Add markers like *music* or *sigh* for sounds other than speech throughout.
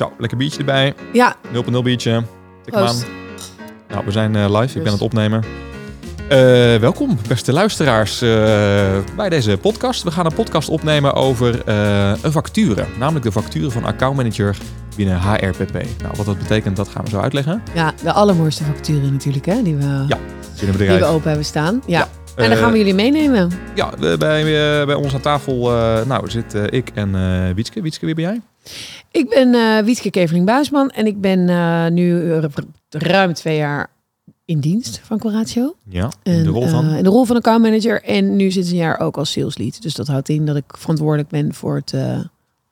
Zo, lekker biertje erbij. Ja, 0.0 biertje. Aan. Proost. Nou, we zijn eh, live. Ik ben aan het opnemen. Eh, welkom, beste luisteraars, eh, bij deze podcast. We gaan een podcast opnemen over een vacature. Namelijk de vacature van accountmanager binnen HRPP. Nou, wat dat betekent, dat gaan we zo uitleggen. ja, de allermooiste facturen natuurlijk, hè, die we, Ja, die we open hebben staan. Ja. Ja, en dan gaan we jullie meenemen. Ja, bij, bij ons aan tafel nou, zitten ik en Wietske. Wietske, wie ben jij? Ik ben eh Wietke Keveling-Buisman en ik ben eh, nu eh, ruim twee jaar in dienst van Coratio. Ja, in En, de rol van. in de rol van accountmanager en nu sinds een jaar ook als sales lead. Dus dat houdt in dat ik verantwoordelijk ben voor het,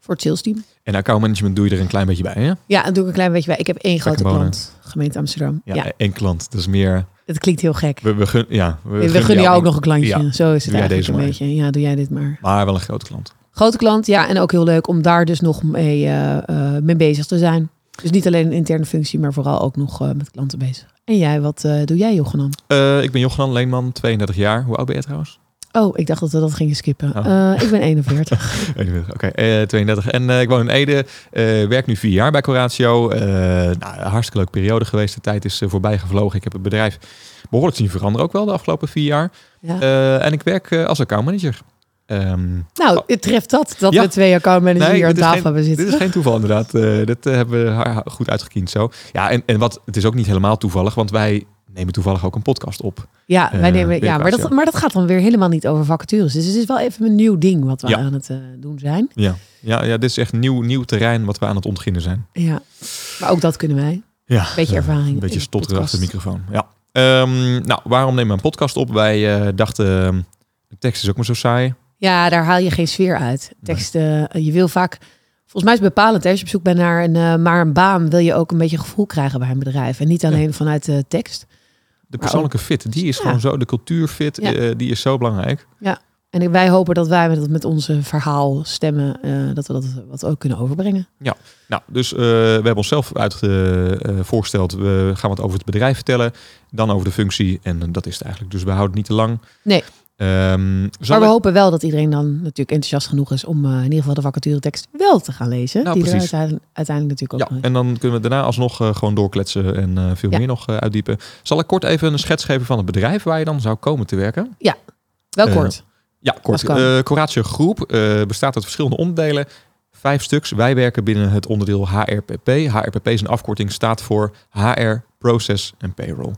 voor het sales team. En accountmanagement doe je er een klein beetje bij, hè? Ja, en doe ik een klein beetje bij. Ik heb één grote klant, gemeente Amsterdam. Ja, Ja, één klant. Dat is meer... het klinkt heel gek. We, we, gun, ja, we, We, gunnen jou ook nog een klantje. Ja. Zo is het eigenlijk een beetje. Ja, doe jij dit maar. Maar wel een grote klant. Grote klant, ja. En ook heel leuk om daar dus nog mee, eh, eh, mee bezig te zijn. Dus niet alleen een interne functie, maar vooral ook nog eh, met klanten bezig. En jij, wat eh, doe jij, Jochenan? Ik ben Jochenan Leenman, 32 jaar. Hoe oud ben je trouwens? Oh, ik dacht dat we dat gingen skippen. Oh. Ik ben 41. 31, *laughs* Oké, eh, 32. En ik woon in Ede. werk nu vier jaar bij Coratio. Nou, hartstikke leuke periode geweest. De tijd is voorbij gevlogen. Ik heb het bedrijf behoorlijk zien veranderen ook wel de afgelopen vier jaar. Ja. En ik werk als accountmanager. Ehm, nou, het treft dat, dat Ja. we twee accountmanagers Nee, hier aan tafel geen- hebben zitten. Dit is geen toeval inderdaad. Eh dit eh, hebben we goed uitgekiend zo. Ja, en, en wat, het is ook niet helemaal toevallig, want wij nemen toevallig ook een podcast op. Ja, wij Eh, nemen, ja maar, dat, maar dat gaat dan weer helemaal niet over vacatures. Dus het is wel even een nieuw ding wat we Ja. aan het doen zijn. Ja, ja, ja dit is echt nieuw, nieuw terrein wat we aan het ontginnen zijn. Ja. Maar ook dat kunnen wij. Ja, Beetje ervaring Een beetje stotteren achter de microfoon. Ja. Ehm, nou, waarom nemen we een podcast op? Wij dachten, ehm, de tekst is ook maar zo saai. Ja, daar haal je geen sfeer uit. Teksten, eh, je wil vaak... Volgens mij is het bepalend. Hè? Als je op zoek bent naar een, eh, maar een baan... wil je ook een beetje gevoel krijgen bij een bedrijf. En niet alleen vanuit de tekst. De persoonlijke fit, die is Ja. gewoon zo, de cultuurfit, Ja. eh, die is zo belangrijk. En wij hopen dat wij met, met onze verhaal stemmen... dat we dat wat ook kunnen overbrengen. Nou, dus we hebben onszelf voorgesteld, we gaan wat over het bedrijf vertellen, dan over de functie en dat is het eigenlijk. Dus we houden het niet te lang. Nee. Ehm, Maar we hopen wel dat iedereen dan natuurlijk enthousiast genoeg is... om eh, in ieder geval de vacaturetekst wel te gaan lezen. Nou, die er uiteindelijk, uiteindelijk natuurlijk ook... Ja, en dan kunnen we daarna alsnog eh, gewoon doorkletsen en eh, veel Ja. meer nog uitdiepen. Zal ik kort even een schets geven van het bedrijf waar je dan zou komen te werken? wel eh, kort. Ja, kort. Eh Coratio Groep bestaat uit verschillende onderdelen. Vijf stuks. Wij werken binnen het onderdeel HRPP. HRPP is een afkorting, staat voor HR, Process en Payroll.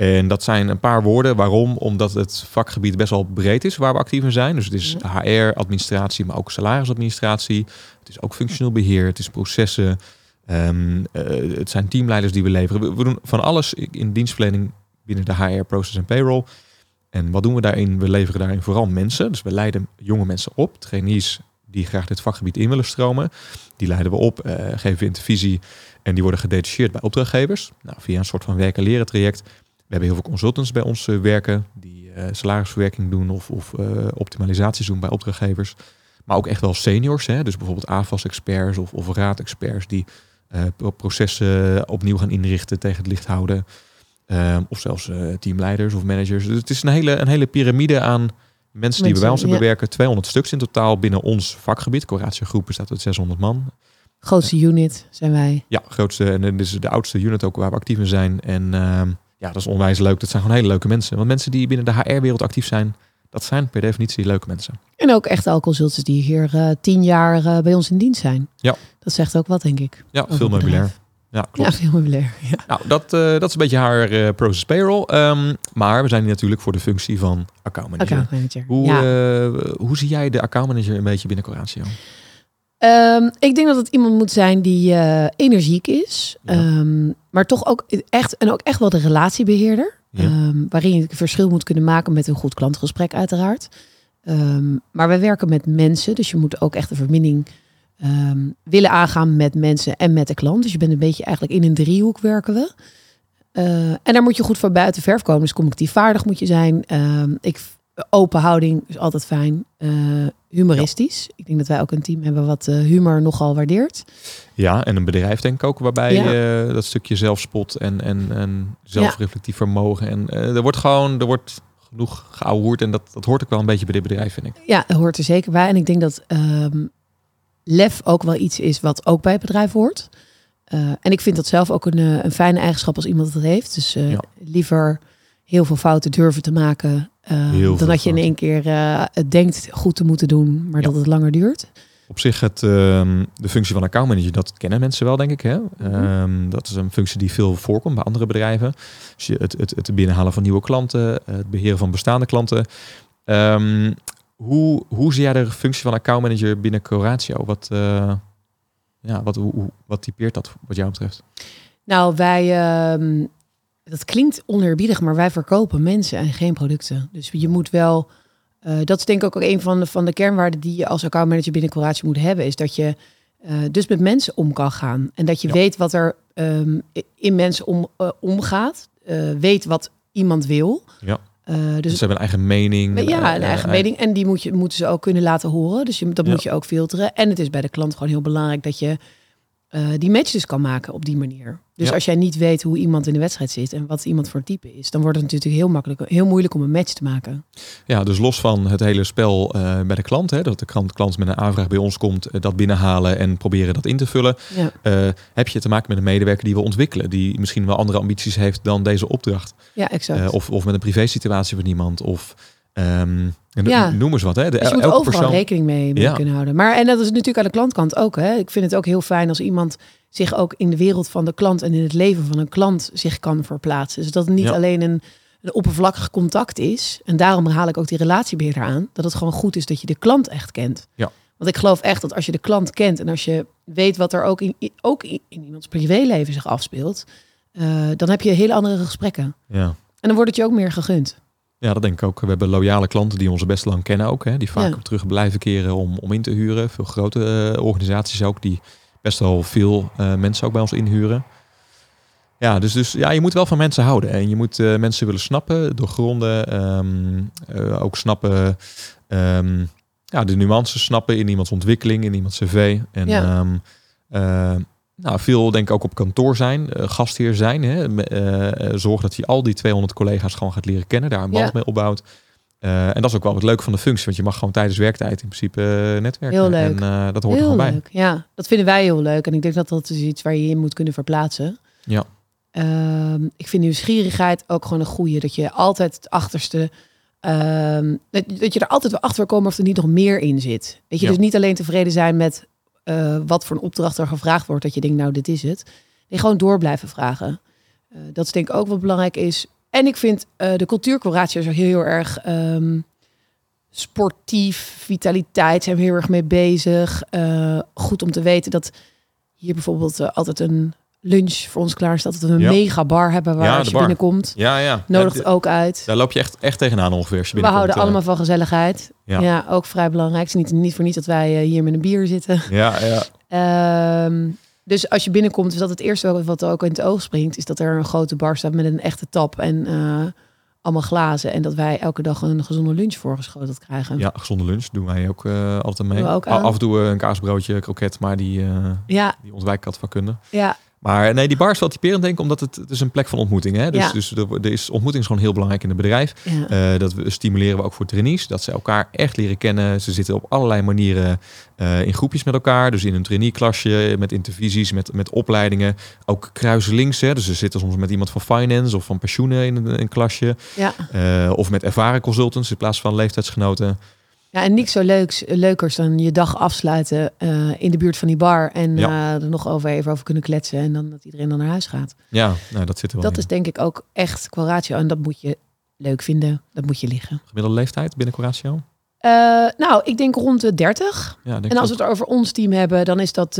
En dat zijn een paar woorden. Waarom? Omdat het vakgebied best wel breed is waar we actief in zijn. Dus het is HR, administratie, maar ook salarisadministratie. Het is ook functioneel beheer. Het is processen. Ehm, eh, het zijn teamleiders die we leveren. We, we doen van alles in dienstverlening binnen de HR, Process en Payroll. En wat doen we daarin? We leveren daarin vooral mensen. Dus we leiden jonge mensen op. Trainees die graag dit vakgebied in willen stromen. Die leiden we op, eh, geven we intervisie. En die worden gedetacheerd bij opdrachtgevers. Nou, via een soort van werken-leren traject. We hebben heel veel consultants bij ons eh, werken. Die eh, salarisverwerking doen of, of eh, optimalisaties doen bij opdrachtgevers. Maar ook echt wel seniors. Hè? Dus bijvoorbeeld AFAS-experts of, of raad-experts. Die pro- processen opnieuw gaan inrichten, tegen het licht houden. Ehm, of zelfs teamleiders of managers. Dus het is een hele, een hele piramide aan mensen die we bij ons hebben ja. werken. 200 stuks in totaal binnen ons vakgebied. Coratio Groep bestaat uit 600 man. Grootste unit zijn wij. Ja, grootste en dit is de oudste unit ook waar we actief in zijn. En ehm, ja, dat is onwijs leuk. Dat zijn gewoon hele leuke mensen. Want mensen die binnen de HR-wereld actief zijn, dat zijn per definitie leuke mensen. En ook echt al consultants die hier eh, tien jaar eh, bij ons in dienst zijn. Ja. Dat zegt ook wat, denk ik. Ja, veel meubilair. Ja, klopt. Ja, veel meubilair. Ja. Nou, dat, eh, dat is een beetje haar process payroll. Ehm, maar we zijn hier natuurlijk voor de functie van account manager. Account manager. Hoe, ja. hoe zie jij de account manager een beetje binnen Coratio? Ehm, ik denk dat het iemand moet zijn die eh, energiek is. Ja. Ehm, maar toch ook echt, en ook echt wel de relatiebeheerder. Ja. Ehm, waarin je het verschil moet kunnen maken met een goed klantgesprek uiteraard. Maar wij werken met mensen. Dus je moet ook echt de verbinding willen aangaan met mensen en met de klant. Dus je bent een beetje eigenlijk in een driehoek werken we. Eh, en daar moet je goed voor buiten verf komen. Dus communicatief vaardig moet je zijn. Ik, open houding is altijd fijn. Eh, humoristisch. Ik denk dat wij ook een team hebben wat eh, humor nogal waardeert. Ja, en een bedrijf denk ik ook, waarbij Ja. je dat stukje zelfspot en, en, en zelfreflectief vermogen. En eh, er wordt gewoon, er wordt genoeg geouwehoerd en dat, dat hoort ook wel een beetje bij dit bedrijf, vind ik. Ja, dat hoort er zeker bij. En ik denk dat ehm, lef ook wel iets is wat ook bij het bedrijf hoort. Uh, en ik vind dat zelf ook een, een fijne eigenschap als iemand dat heeft. Dus uh, ja. liever heel veel fouten durven te maken. dan dat je in één keer het denkt goed te moeten doen, maar ja. dat het langer duurt. Op zich het, uh, de functie van accountmanager, dat kennen mensen wel, denk ik. Hè? Mm -hmm. dat is een functie die veel voorkomt bij andere bedrijven. Dus je, het, het, het binnenhalen van nieuwe klanten, het beheren van bestaande klanten. Um, hoe, hoe zie jij de functie van accountmanager binnen Coratio? Wat, uh, ja, wat, hoe, wat typeert dat wat jou betreft? Nou, wij, uh, dat klinkt oneerbiedig, maar wij verkopen mensen en geen producten. Dus je moet wel, uh, dat is denk ik ook een van de, van de kernwaarden die je als accountmanager binnen Coratio moet hebben, is dat je uh, dus met mensen om kan gaan. En dat je ja. weet wat er um, in mensen om, omgaat, weet wat iemand wil. Ja. Uh, dus, ze hebben een eigen mening. Ja, een eigen mening. En die moet je, moeten ze ook kunnen laten horen. Dus je, dat ja. moet je ook filteren. En het is bij de klant gewoon heel belangrijk dat je uh, die matches kan maken op die manier. Dus ja. als jij niet weet hoe iemand in de wedstrijd zit en wat iemand voor type is, dan wordt het natuurlijk heel makkelijk, heel moeilijk om een match te maken. Ja, dus los van het hele spel uh, bij de klant, hè, dat de klant, klant met een aanvraag bij ons komt, uh, dat binnenhalen en proberen dat in te vullen, ja. heb je te maken met een medewerker die we ontwikkelen, die misschien wel andere ambities heeft dan deze opdracht. Ja, exact. of, of met een privé situatie van iemand, of Um, ja. Noem eens wat. Hè? De, dus je moet overal persoon... rekening mee, mee ja. kunnen houden. Maar en dat is natuurlijk aan de klantkant ook. Hè? Ik vind het ook heel fijn als iemand zich ook in de wereld van de klant en in het leven van een klant zich kan verplaatsen. Dus dat het niet ja. alleen een, een oppervlakkig contact is. En daarom haal ik ook die relatiebeheerder aan. Dat het gewoon goed is dat je de klant echt kent. Ja. Want ik geloof echt dat als je de klant kent en als je weet wat er ook in, ook in, in iemands privéleven zich afspeelt, uh, dan heb je hele andere gesprekken. Ja. En dan wordt het je ook meer gegund. Ja, dat denk ik ook. We hebben loyale klanten die ons best lang kennen ook. Hè, die vaak ja. terug blijven keren om, om in te huren. Veel grote uh, organisaties ook die best wel veel uh, mensen ook bij ons inhuren. Ja, dus, dus ja, je moet wel van mensen houden. En je moet uh, mensen willen snappen, doorgronden. Um, ook snappen, um, ja, de nuances snappen in iemands ontwikkeling, in iemands cv. En ja. um, nou, veel denk ik ook op kantoor zijn, gastheer zijn. Hè. Zorg dat hij al die 200 collega's gewoon gaat leren kennen, daar een band ja. mee opbouwt. Uh, en dat is ook wel het leuke van de functie, want je mag gewoon tijdens werktijd in principe netwerken. Heel leuk. En dat hoort heel er gewoon leuk. bij. Ja, dat vinden wij heel leuk. En ik denk dat dat is iets waar je in moet kunnen verplaatsen. Ja. Uh, ik vind nieuwsgierigheid ook gewoon een goede. Dat je altijd het achterste... Uh, dat, dat, je er altijd wel achter wil komen of er niet nog meer in zit. Weet je, ja. dus niet alleen tevreden zijn met wat voor een opdracht er gevraagd wordt, dat je denkt, nou, dit is het. Nee, gewoon door blijven vragen. Dat is denk ik ook wat belangrijk is. En ik vind uh, de cultuurcoratio zo heel, heel erg um, sportief, vitaliteit zijn we heel erg mee bezig. goed om te weten dat hier bijvoorbeeld altijd een lunch voor ons klaar staat. Dat we een ja. mega bar hebben waar ja, als je bar. binnenkomt. Ja, ja. Nodigt ja, ook uit. Daar loop je echt, echt tegenaan ongeveer. Als je we houden allemaal van gezelligheid. Ja. ook vrij belangrijk. Het is niet, niet voor niets dat wij hier met een bier zitten. Ja, ja. um, *laughs* dus als je binnenkomt, is dat het eerste wat ook in het oog springt, is dat er een grote bar staat met een echte tap en uh, allemaal glazen. En dat wij elke dag een gezonde lunch voorgeschoteld krijgen. Ja, gezonde lunch doen wij ook uh, altijd mee. Ook Af en toe een kaasbroodje, kroket, maar die, ja. die ontwijk ik van kunnen. Ja, maar nee, die bar is wel typerend denk ik, omdat het, het is een plek van ontmoeting. Hè? Dus, ja. dus er, er, is ontmoeting is gewoon heel belangrijk in het bedrijf. Ja. Uh, dat we, stimuleren we ook voor trainees, dat ze elkaar echt leren kennen. Ze zitten op allerlei manieren uh, in groepjes met elkaar. Dus in een traineeklasje, met intervisies, met, met opleidingen. Ook kruiselings, hè? dus ze zitten soms met iemand van finance of van pensioenen in een, een klasje. Ja. Uh, of met ervaren consultants in plaats van leeftijdsgenoten. Ja, en niks zo leuks, leukers dan je dag afsluiten uh, in de buurt van die bar. En ja. uh, er nog over even over kunnen kletsen. En dan dat iedereen dan naar huis gaat. Ja, nou, dat zit er wel Dat in. is denk ik ook echt Coratio. En dat moet je leuk vinden. Dat moet je liggen. Gemiddelde leeftijd binnen Coratio? Uh, nou, ik denk rond de 30. Ja, en als we het over ons team hebben, dan is dat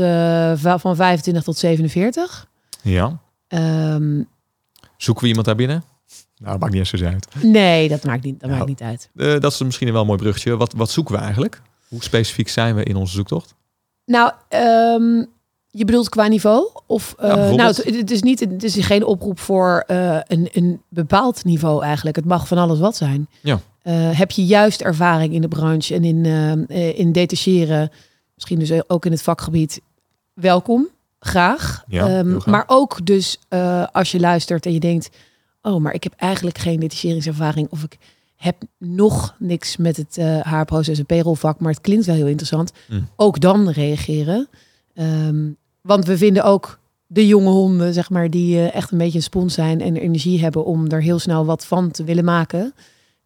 van 25 tot 47. Ja. Um, Zoeken we iemand daar binnen? Nou, dat maakt niet eens zo uit. Nee, dat maakt niet, dat maakt niet uit. Uh, dat is misschien wel een mooi bruggetje. Wat, wat zoeken we eigenlijk? Hoe specifiek zijn we in onze zoektocht? Nou, ehm, je bedoelt qua niveau? Of, uh, bijvoorbeeld. nou, het, het is niet, het is geen oproep voor uh, een, een bepaald niveau eigenlijk. Het mag van alles wat zijn. Ja. Heb je juist ervaring in de branche en in, in detacheren, misschien dus ook in het vakgebied, welkom, graag. Ja, um, graag. maar ook dus als je luistert en je denkt, oh, maar ik heb eigenlijk geen detacheringservaring of ik heb nog niks met het eh haarproces en payrollvak, maar het klinkt wel heel interessant. Mm. Ook dan reageren. Ehm, want we vinden ook de jonge honden, zeg maar, die eh, echt een beetje een spons zijn en energie hebben om er heel snel wat van te willen maken.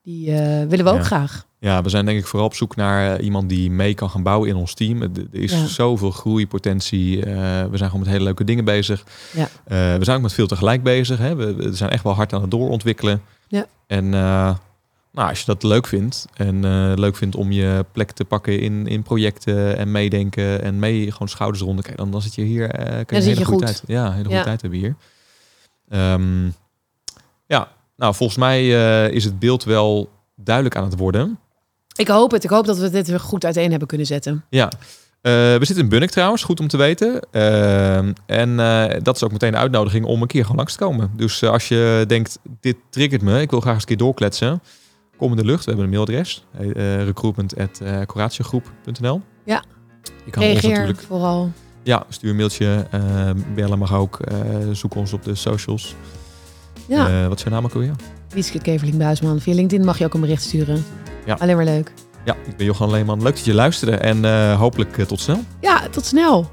Die eh, willen we ook graag. Ja, we zijn denk ik vooral op zoek naar eh, iemand die mee kan gaan bouwen in ons team. Er is Ja. zoveel groeipotentie. Eh, we zijn gewoon met hele leuke dingen bezig. Ja. Eh, we zijn ook met veel tegelijk bezig. Hè. We, we zijn echt wel hard aan het doorontwikkelen. Ja. En nou, als je dat leuk vindt en leuk vindt om je plek te pakken in, in projecten en meedenken en mee gewoon schouders eronder, kijk, dan, dan zit je hier. kan je een hele goede goed. tijd. Ja, een hele goede tijd hebben hier. Ehm, ja, nou volgens mij is het beeld wel duidelijk aan het worden. Ik hoop het. Ik hoop dat we dit weer goed uiteen hebben kunnen zetten. Ja. Eh, we zitten in Bunnik trouwens, goed om te weten. Ehm, en eh, dat is ook meteen de uitnodiging om een keer gewoon langs te komen. Dus eh, als je denkt, dit triggert me, ik wil graag eens een keer doorkletsen. Kom in de lucht, we hebben een mailadres. Recruitment.coratiegroep.nl Ja. Je kan ons natuurlijk... vooral. Ja, stuur een mailtje. eh, bellen mag ook. eh, zoek ons op de socials. Ja, Eh, wat je naam ook alweer? Wieske Keverling Buisman. Via LinkedIn mag je ook een bericht sturen. Ja. Alleen maar leuk. Ja, ik ben Johan Leeman. Leuk dat je luisterde en eh, hopelijk eh, tot snel. Ja, tot snel.